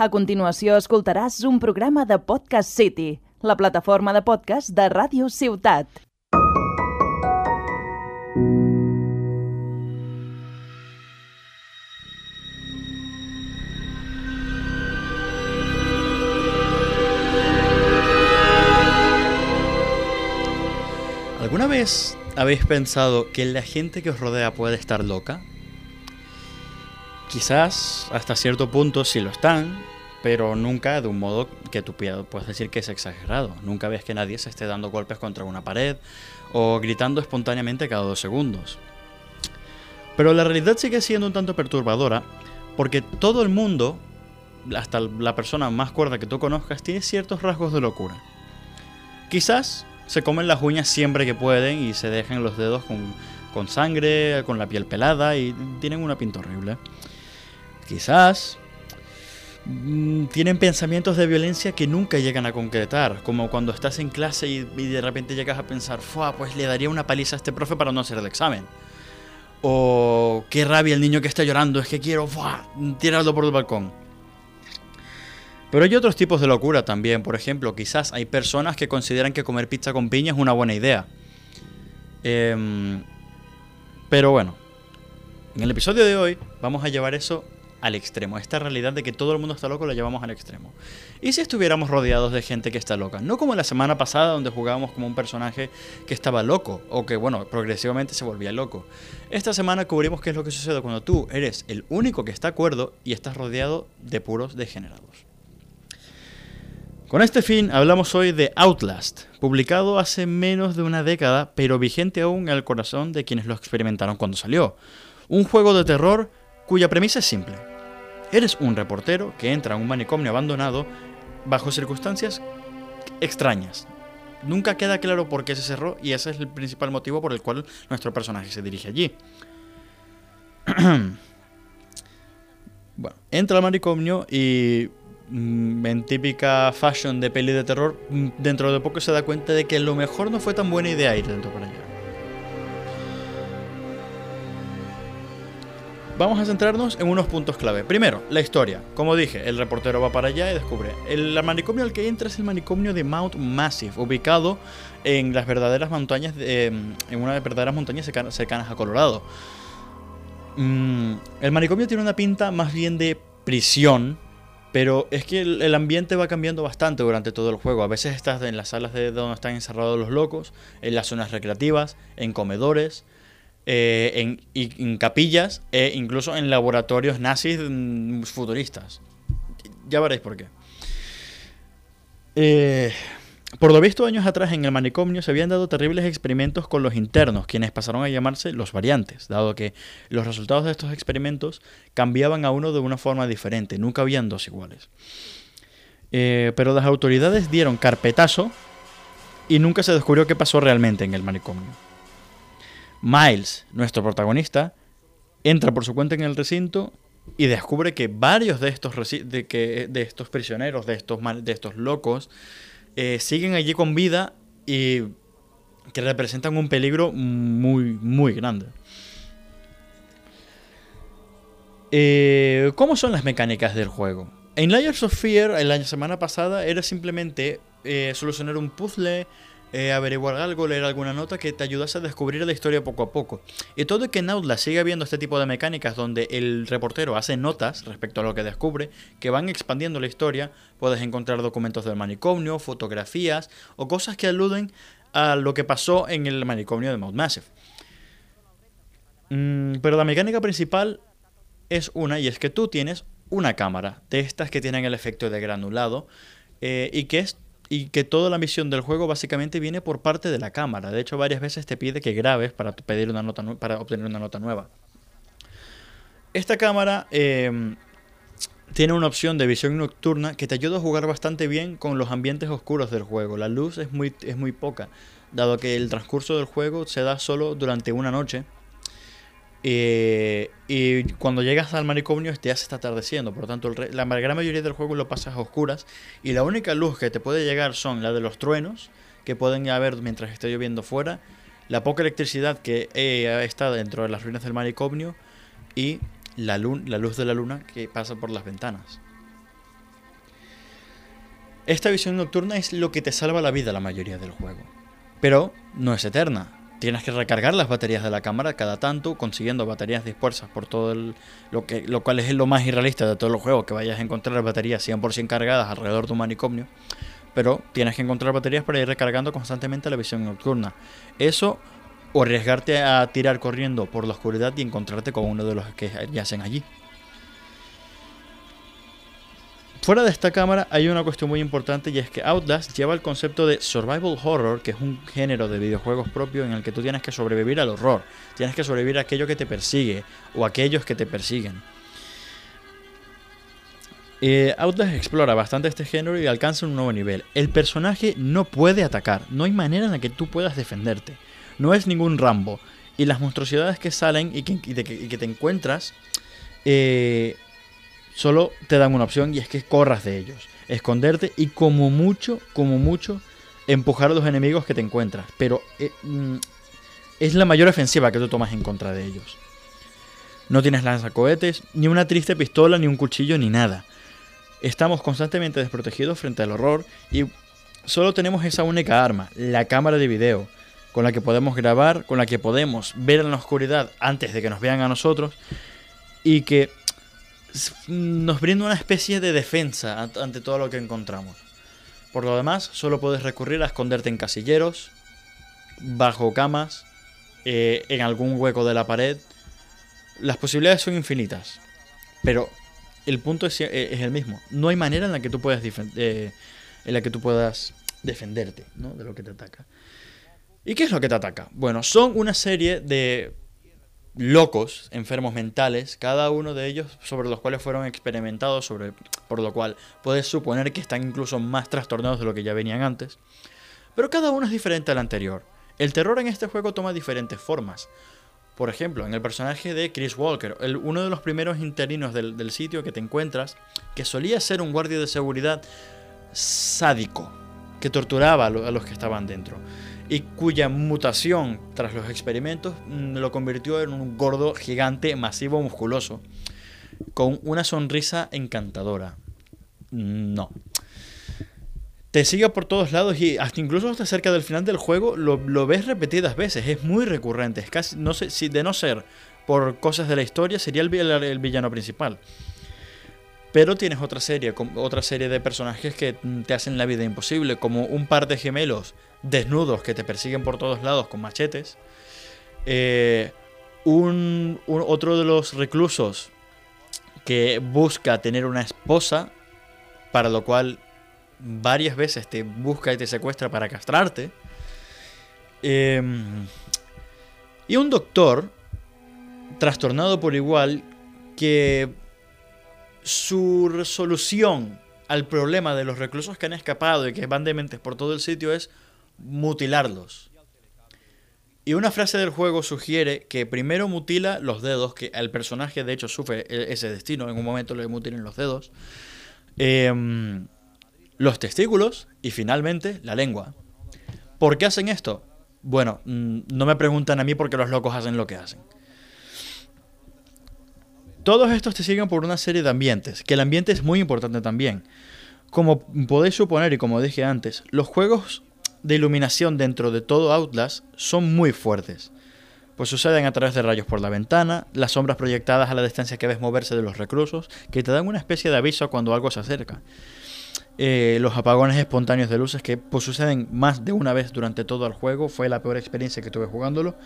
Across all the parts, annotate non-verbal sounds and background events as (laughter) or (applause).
A continuació escoltaràs un programa de Podcast City, la plataforma de podcast de Ràdio Ciutat. ¿Alguna vez habéis pensado que la gente que os rodea puede estar loca? Quizás hasta cierto punto sí lo están, pero nunca de un modo que tú puedas decir que es exagerado. Nunca ves que nadie se esté dando golpes contra una pared o gritando espontáneamente cada dos segundos. Pero la realidad sigue siendo un tanto perturbadora porque todo el mundo, hasta la persona más cuerda que tú conozcas, tiene ciertos rasgos de locura. Quizás se comen las uñas siempre que pueden y se dejan los dedos con, con sangre, con la piel pelada y tienen una pinta horrible. Quizás mm, tienen pensamientos de violencia que nunca llegan a concretar, como cuando estás en clase y, de repente llegas a pensar, Fua, pues le daría una paliza a este profe para no hacer el examen. O qué rabia el niño que está llorando, es que quiero tirarlo por el balcón. Pero hay otros tipos de locura también, por ejemplo, quizás hay personas que consideran que comer pizza con piña es una buena idea. Em, pero bueno, en el episodio de hoy vamos a llevar eso al extremo. Esta realidad de que todo el mundo está loco la llevamos al extremo. ¿Y si estuviéramos rodeados de gente que está loca? No como la semana pasada donde jugábamos como un personaje que estaba loco o que, bueno, progresivamente se volvía loco. Esta semana cubrimos qué es lo que sucede cuando tú eres el único que está acuerdo y estás rodeado de puros degenerados. Con este fin hablamos hoy de Outlast, publicado hace menos de una década, pero vigente aún en el corazón de quienes lo experimentaron cuando salió. Un juego de terror cuya premisa es simple. Eres un reportero que entra a un manicomio abandonado bajo circunstancias extrañas. Nunca queda claro por qué se cerró y ese es el principal motivo por el cual nuestro personaje se dirige allí. (clears throat) bueno, entra al manicomio y mm, en típica fashion de peli de terror, mm, dentro de poco se da cuenta de que lo mejor no fue tan buena idea ir dentro para allá. Vamos a centrarnos en unos puntos clave. Primero, la historia. Como dije, el reportero va para allá y descubre. El manicomio al que entra es el manicomio de Mount Massive, ubicado en las verdaderas montañas, em, en una de las verdaderas montañas cercanas a Colorado. Mm, el manicomio tiene una pinta más bien de prisión, pero es que el, ambiente va cambiando bastante durante todo el juego. A veces estás en las salas de donde están encerrados los locos, en las zonas recreativas, en comedores. Eh, en, capillas e incluso en laboratorios nazis mm, futuristas. Ya veréis por qué. Eh, por lo visto, años atrás en el manicomio se habían dado terribles experimentos con los internos, quienes pasaron a llamarse los variantes, dado que los resultados de estos experimentos cambiaban a uno de una forma diferente, nunca habían dos iguales. Eh, pero las autoridades dieron carpetazo y nunca se descubrió qué pasó realmente en el manicomio. Miles, nuestro protagonista, entra por su cuenta en el recinto y descubre que varios de estos, de que, de estos prisioneros, de estos, de estos locos, eh, siguen allí con vida y que representan un peligro muy, muy grande. Eh, ¿Cómo son las mecánicas del juego? En Layers of Fear, la semana pasada, era simplemente eh, solucionar un puzzle, eh, averiguar algo, leer alguna nota que te ayudase a descubrir la historia poco a poco. Y todo que en sigue habiendo este tipo de mecánicas donde el reportero hace notas respecto a lo que descubre, que van expandiendo la historia, puedes encontrar documentos del manicomio, fotografías o cosas que aluden a lo que pasó en el manicomio de Mount Massive. Mm, pero la mecánica principal es una, y es que tú tienes una cámara de estas que tienen el efecto de granulado eh, y que es y que toda la misión del juego básicamente viene por parte de la cámara. De hecho, varias veces te pide que grabes para, pedir una nota para obtener una nota nueva. Esta cámara em, tiene una opción de visión nocturna que te ayuda a jugar bastante bien con los ambientes oscuros del juego. La luz es muy, es muy poca, dado que el transcurso del juego se da solo durante una noche eh, y cuando llegas al manicomio ya se está atardeciendo, por lo tanto la gran mayoría del juego lo pasas a oscuras y la única luz que te puede llegar son la de los truenos que pueden haber mientras esté lloviendo fuera, la poca electricidad que eh, está dentro de las ruinas del manicomio y la luz de la luna que pasa por las ventanas. Esta visión nocturna es lo que te salva la vida la mayoría del juego. Pero no es eterna. Tienes que recargar las baterías de la cámara cada tanto, consiguiendo baterías dispersas por todo el. Lo, que, lo cual es lo más irrealista de todos los juegos, que vayas a encontrar baterías 100% cargadas alrededor de un manicomio. Pero tienes que encontrar baterías para ir recargando constantemente la visión nocturna. Eso o arriesgarte a tirar corriendo por la oscuridad y encontrarte con uno de los que yacen allí. Fuera de esta cámara hay una cuestión muy importante y es que Outlast lleva el concepto de survival horror, que es un género de videojuegos propio en el que tú tienes que sobrevivir al horror, tienes que sobrevivir a aquello que te persigue o a aquellos que te persiguen. Eh, Outlast explora bastante este género y alcanza un nuevo nivel. El personaje no puede atacar, no hay manera en la que tú puedas defenderte. No es ningún Rambo. Y las monstruosidades que salen y que, te encuentras eh, solo te dan una opción y es que corras de ellos. Esconderte y como mucho, como mucho, empujar a los enemigos que te encuentras. Pero eh, mm, es la mayor ofensiva que tú tomas en contra de ellos. No tienes lanzacohetes, ni una triste pistola, ni un cuchillo, ni nada. Estamos constantemente desprotegidos frente al horror y solo tenemos esa única arma, la cámara de video, con la que podemos grabar, con la que podemos ver en la oscuridad antes de que nos vean a nosotros y que nos brinda una especie de defensa ante todo lo que encontramos. Por lo demás, solo puedes recurrir a esconderte en casilleros, bajo camas, eh, en algún hueco de la pared. Las posibilidades son infinitas, pero el punto eh, es, el mismo. No hay manera en la que tú puedas, eh, en la que tú puedas defenderte ¿no? de lo que te ataca. ¿Y qué es lo que te ataca? Bueno, son una serie de locos, enfermos mentales, cada uno de ellos sobre los cuales fueron experimentados, por lo cual puedes suponer que están incluso más trastornados de lo que ya venían antes. Pero cada uno es diferente al anterior. El terror en este juego toma diferentes formas. Por ejemplo, en el personaje de Chris Walker, uno de los primeros interinos del, sitio que te encuentras, que solía ser un guardia de seguridad sádico, que torturaba a, los que estaban dentro, y cuya mutación tras los experimentos mm, lo convirtió en un gordo gigante masivo musculoso, con una sonrisa encantadora. No te sigue por todos lados y hasta incluso hasta cerca del final del juego lo, ves repetidas veces. Es muy recurrente. Es casi, no sé, si de no ser por cosas de la historia, sería el, el, villano principal. Pero tienes otra serie, otra serie de personajes que te hacen la vida imposible, como un par de gemelos desnudos que te persiguen por todos lados con machetes. Eh, un, otro de los reclusos que busca tener una esposa, para lo cual varias veces te busca y te secuestra para castrarte. Em, y un doctor, trastornado por igual, que su solución al problema de los reclusos que han escapado y que van dementes por todo el sitio es mutilarlos. Y una frase del juego sugiere que primero mutila los dedos, que el personaje de hecho sufre e-, ese destino, en un momento le mutilen los dedos. Eh, los testículos y finalmente la lengua. ¿Por qué hacen esto? Bueno, mm, no me preguntan a mí porque los locos hacen lo que hacen. Todos estos te siguen por una serie de ambientes, que el ambiente es muy importante también. Como podéis suponer y como dije antes, los juegos de iluminación dentro de todo Outlast son muy fuertes. Pues suceden a través de rayos por la ventana, las sombras proyectadas a la distancia que ves moverse de los reclusos, que te dan una especie de aviso cuando algo se acerca. Eh, los apagones espontáneos de luces que pues, suceden más de una vez durante todo el juego. Fue la peor experiencia que tuve jugándolo.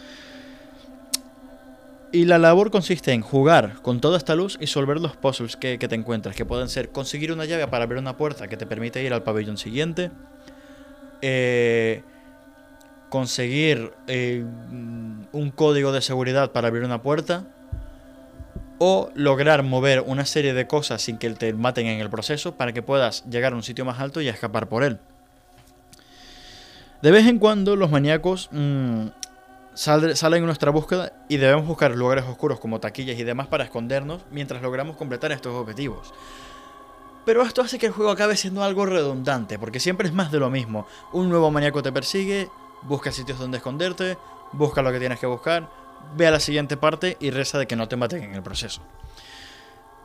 Y la labor consiste en jugar con toda esta luz y resolver los puzzles que, te encuentras, que pueden ser conseguir una llave para abrir una puerta que te permite ir al pabellón siguiente, eh, conseguir eh, un código de seguridad para abrir una puerta, o lograr mover una serie de cosas sin que te maten en el proceso para que puedas llegar a un sitio más alto y escapar por él. De vez en cuando los maníacos salen en nuestra búsqueda y debemos buscar lugares oscuros como taquillas y demás para escondernos mientras logramos completar estos objetivos. Pero esto hace que el juego acabe siendo algo redundante, porque siempre es más de lo mismo. Un nuevo maníaco te persigue, busca sitios donde esconderte, busca lo que tienes que buscar, ve a la siguiente parte y reza de que no te maten en el proceso.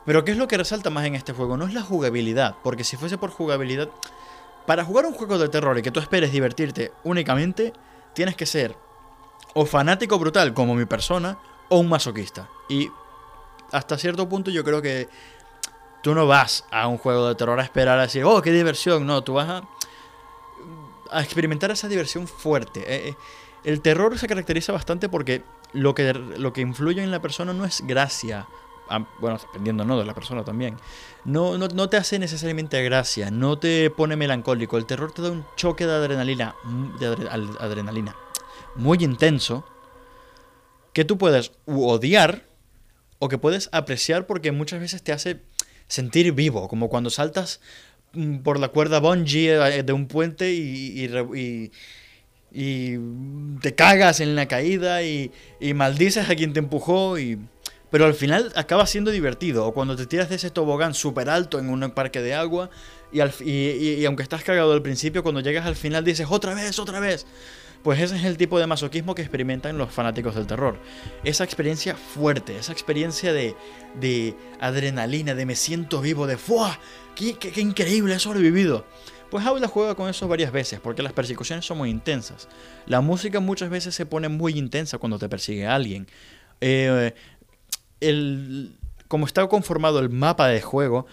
Pero ¿qué es lo que resalta más en este juego? No es la jugabilidad, porque si fuese por jugabilidad, Para jugar un juego de terror y que tú esperes divertirte únicamente, tienes que ser o fanático brutal como mi persona o un masoquista. Y hasta cierto punto yo creo que tú no vas a un juego de terror a esperar a decir, oh, qué diversión. No, tú vas a, experimentar esa diversión fuerte. Eh, eh, el terror se caracteriza bastante porque lo que, lo que influye en la persona no es gracia. Ah, bueno, dependiendo ¿no? de la persona también. No, no, no, te hace necesariamente gracia, no te pone melancólico. El terror te da un choque de adrenalina, de adrenalina muy intenso que tú puedes odiar o que puedes apreciar porque muchas veces te hace sentir vivo, como cuando saltas mm, por la cuerda bungee eh, de un puente y, y, y, te cagas en la caída y, maldices a quien te empujó. Pero al final acaba siendo divertido. O cuando te tiras de ese tobogán súper alto en un parque de agua y, al, y aunque estás cagado al principio, cuando llegas al final dices otra vez, otra vez. Pues ese es el tipo de masoquismo que experimentan los fanáticos del terror. Esa experiencia fuerte, esa experiencia de, de adrenalina, de me siento vivo, de ¡fuah! ¡Qué, increíble! He sobrevivido. Pues Aula juega con eso varias veces, porque las persecuciones son muy intensas. La música muchas veces se pone muy intensa cuando te persigue alguien. Eh, el, como está conformado el mapa de juego,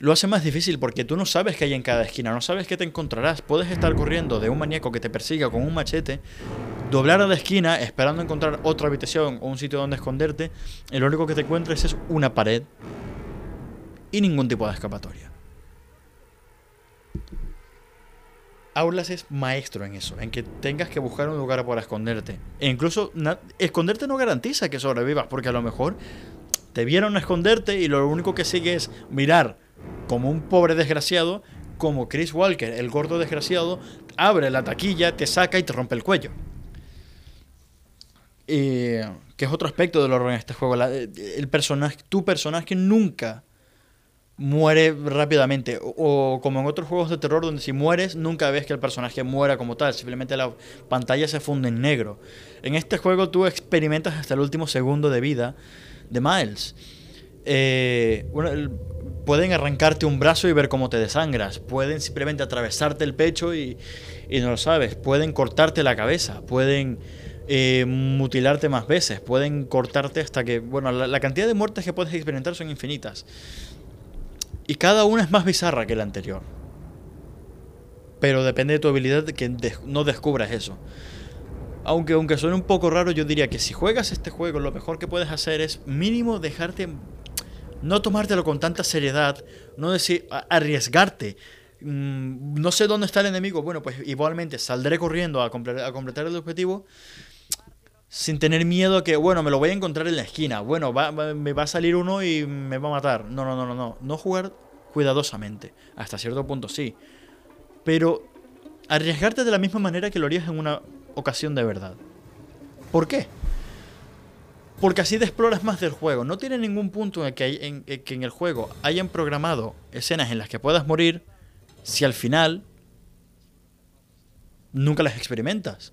lo hace más difícil porque tú no sabes qué hay en cada esquina, no sabes qué te encontrarás. Puedes estar corriendo de un maníaco que te persiga con un machete, doblar a la esquina esperando encontrar otra habitación o un sitio donde esconderte, y lo único que te encuentres es una pared y ningún tipo de escapatoria. Aulas es maestro en eso, en que tengas que buscar un lugar para esconderte. E incluso esconderte no garantiza que sobrevivas, porque a lo mejor te vieron esconderte y lo único que sigue es mirar como un pobre desgraciado, como Chris Walker, el gordo desgraciado, abre la taquilla, te saca y te rompe el cuello. que es otro aspecto del horror en este juego. el personaje, tu personaje nunca muere rápidamente. O, como en otros juegos de terror donde si mueres nunca ves que el personaje muera como tal. Simplemente la pantalla se funde en negro. En este juego tú experimentas hasta el último segundo de vida de Miles. Eh, bueno, pueden arrancarte un brazo y ver cómo te desangras. Pueden simplemente atravesarte el pecho y, no lo sabes. Pueden cortarte la cabeza. Pueden eh, mutilarte más veces. Pueden cortarte hasta que... Bueno, la, cantidad de muertes que puedes experimentar son infinitas. Y cada una es más bizarra que la anterior. Pero depende de tu habilidad que no descubras eso. Aunque, aunque suene un poco raro, yo diría que si juegas este juego, lo mejor que puedes hacer es mínimo dejarte no tomártelo con tanta seriedad, no decir, arriesgarte. Mm, no sé dónde está el enemigo, bueno, pues igualmente saldré corriendo a, completar el objetivo sin tener miedo a que, bueno, me lo voy a encontrar en la esquina, bueno, me va a salir uno y me va a matar. No, no, no, no, no. No jugar cuidadosamente. Hasta cierto punto sí. Pero arriesgarte de la misma manera que lo harías en una ocasión de verdad. ¿Por qué? Porque así te exploras más del juego. No tiene ningún punto en, que, hay, en, que en el juego hayan programado escenas en las que puedas morir si al final nunca las experimentas.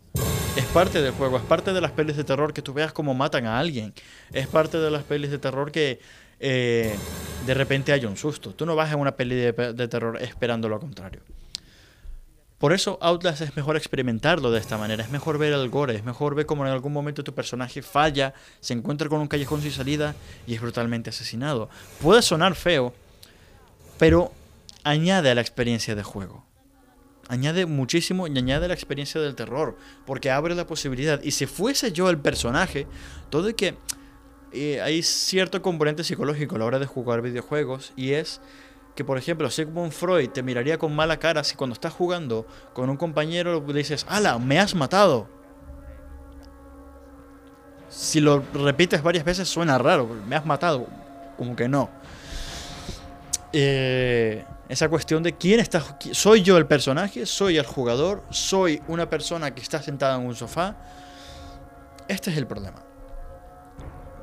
Es parte del juego, es parte de las pelis de terror que tú veas cómo matan a alguien. Es parte de las pelis de terror que eh, de repente haya un susto. Tú no vas a una peli de, de terror esperando lo contrario. Por eso Outlast es mejor experimentarlo de esta manera, es mejor ver el gore, es mejor ver cómo en algún momento tu personaje falla, se encuentra con un callejón sin salida y es brutalmente asesinado. Puede sonar feo, pero añade a la experiencia de juego. Añade muchísimo y añade la experiencia del terror, porque abre la posibilidad. Y si fuese yo el personaje, todo y que eh, hay cierto componente psicológico a la hora de jugar videojuegos, y es que, por ejemplo, Sigmund Freud te miraría con mala cara si cuando estás jugando con un compañero le dices, ¡Hala! ¡Me has matado! Si lo repites varias veces suena raro, me has matado. Como que no. Eh, esa cuestión de quién está. ¿Soy yo el personaje? ¿Soy el jugador? ¿Soy una persona que está sentada en un sofá? Este es el problema.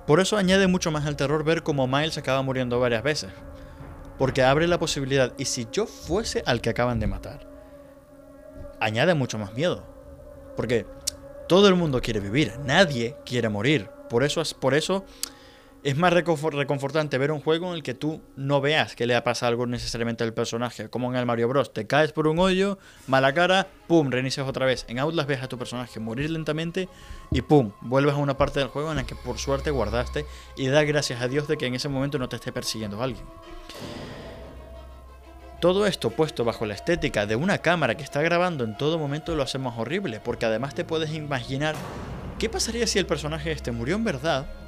Por eso añade mucho más al terror ver cómo Miles acaba muriendo varias veces. Porque abre la posibilidad, y si yo fuese al que acaban de matar, añade mucho más miedo. Porque todo el mundo quiere vivir, nadie quiere morir. Por eso, por eso es más reconfortante ver un juego en el que tú no veas que le ha pasado algo necesariamente al personaje, como en el Mario Bros. Te caes por un hoyo, mala cara, pum, reinicias otra vez. En Outlast ves a tu personaje morir lentamente y pum, vuelves a una parte del juego en la que por suerte guardaste y da gracias a Dios de que en ese momento no te esté persiguiendo alguien. Todo esto puesto bajo la estética de una cámara que está grabando en todo momento lo hace más horrible, porque además te puedes imaginar qué pasaría si el personaje este murió en verdad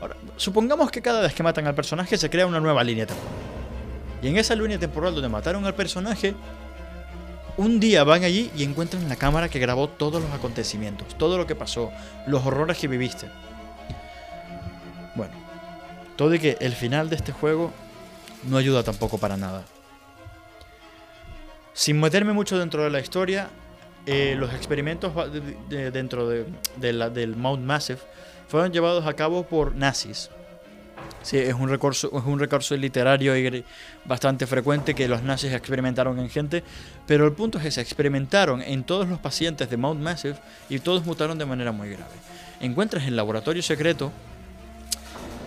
Ahora, supongamos que cada vez que matan al personaje se crea una nueva línea temporal. Y en esa línea temporal donde mataron al personaje, un día van allí y encuentran la cámara que grabó todos los acontecimientos, todo lo que pasó, los horrores que viviste. Bueno, todo y que el final de este juego no ayuda tampoco para nada. Sin meterme mucho dentro de la historia, eh, los experimentos dentro de, del Mount Massive fueron llevados a cabo por nazis. Sí, es un recurso, es un recurso literario y bastante frecuente que los nazis experimentaron en gente, pero el punto es que se experimentaron en todos los pacientes de Mount Massive y todos mutaron de manera muy grave. Encuentras el laboratorio secreto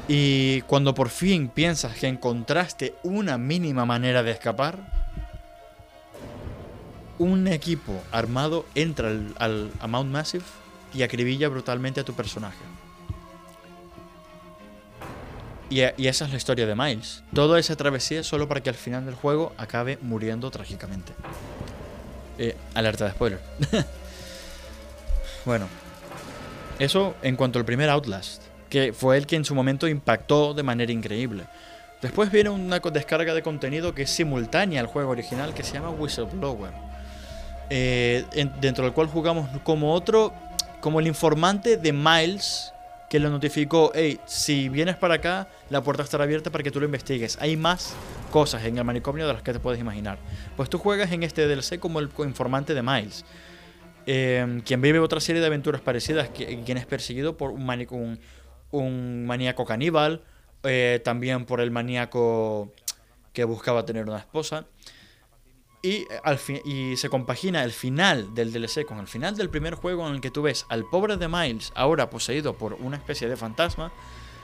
y cuando por fin piensas que encontraste una mínima manera de escapar, un equipo armado entra al, a Mount Massive y acribilla brutalmente a tu personaje. Y, esa es la historia de Miles. Toda esa travesía solo para que al final del juego acabe muriendo trágicamente. Eh, alerta de spoiler. (laughs) bueno, eso en cuanto al primer Outlast, que fue el que en su momento impactó de manera increíble. Después viene una descarga de contenido que es simultánea al juego original que se llama Whistleblower. Eh, dentro del cual jugamos como otro, como el informante de Miles que lo notificó, hey, si vienes para acá, la puerta estará abierta para que tú lo investigues. Hay más cosas en el manicomio de las que te puedes imaginar. Pues tú juegas en este DLC como el informante de Miles, em, quien vive otra serie de aventuras parecidas, quien es perseguido por un, un, un maníaco caníbal, eh, también por el maníaco que buscaba tener una esposa. Y, al y se compagina el final del DLC con el final del primer juego en el que tú ves al pobre de Miles, ahora poseído por una especie de fantasma,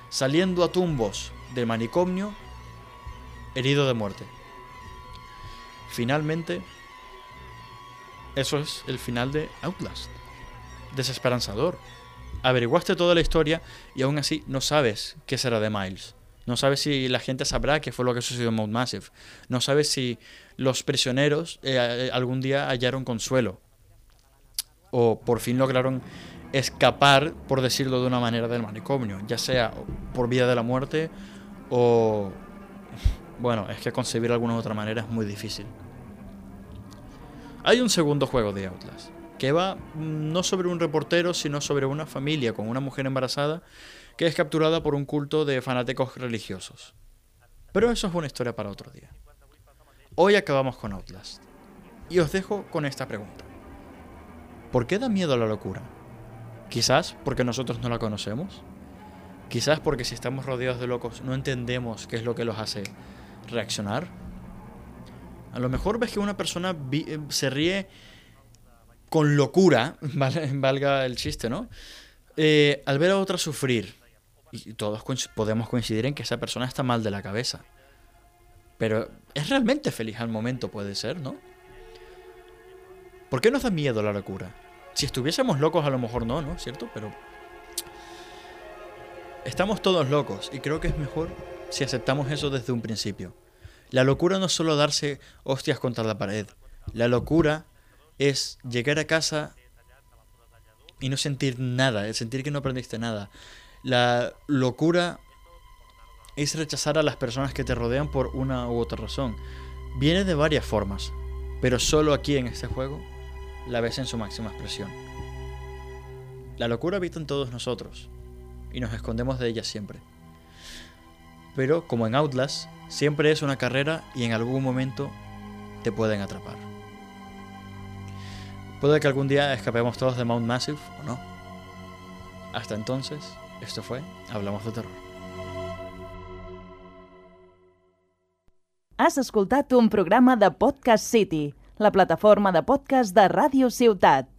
saliendo a tumbos del manicomio, herido de muerte. Finalmente, eso es el final de Outlast. Desesperanzador. Averiguaste toda la historia y aún así no sabes qué será de Miles. No sabes si la gente sabrá qué fue lo que sucedió en Mount Massive. No sabes si los prisioneros eh, algún día hallaron consuelo. O por fin lograron escapar, por decirlo de una manera, del manicomio. Ya sea por vía de la muerte o... Bueno, es que concebir alguna otra manera es muy difícil. Hay un segundo juego de Outlast que va mm, no sobre un reportero, sino sobre una familia con una mujer embarazada que es capturada por un culto de fanáticos religiosos. Pero eso es una historia para otro día. Hoy acabamos con Outlast. Y os dejo con esta pregunta. ¿Por qué da miedo la locura? Quizás porque nosotros no la conocemos. Quizás porque si estamos rodeados de locos no entendemos qué es lo que los hace reaccionar. A lo mejor ves que una persona eh, se ríe con locura, (laughs) valga el chiste, ¿no? Eh, al ver a otra sufrir, todos podemos coincidir en que esa persona está mal de la cabeza. Pero es realmente feliz al momento, puede ser, ¿no? ¿Por qué nos da miedo la locura? Si estuviésemos locos a lo mejor no, ¿no? ¿Cierto? Pero... Estamos todos locos y creo que es mejor si aceptamos eso desde un principio. La locura no es solo darse hostias contra la pared. La locura es llegar a casa y no sentir nada, es sentir que no aprendiste nada. La locura es rechazar a las personas que te rodean por una u otra razón. Viene de varias formas, pero solo aquí en este juego la ves en su máxima expresión. La locura habita en todos nosotros y nos escondemos de ella siempre. Pero como en Outlast, siempre es una carrera y en algún momento te pueden atrapar. Puede que algún día escapemos todos de Mount Massive o no. Hasta entonces, esto fue Hablamos de Terror. Has escoltat un programa de Podcast City, la plataforma de podcast de Ràdio Ciutat.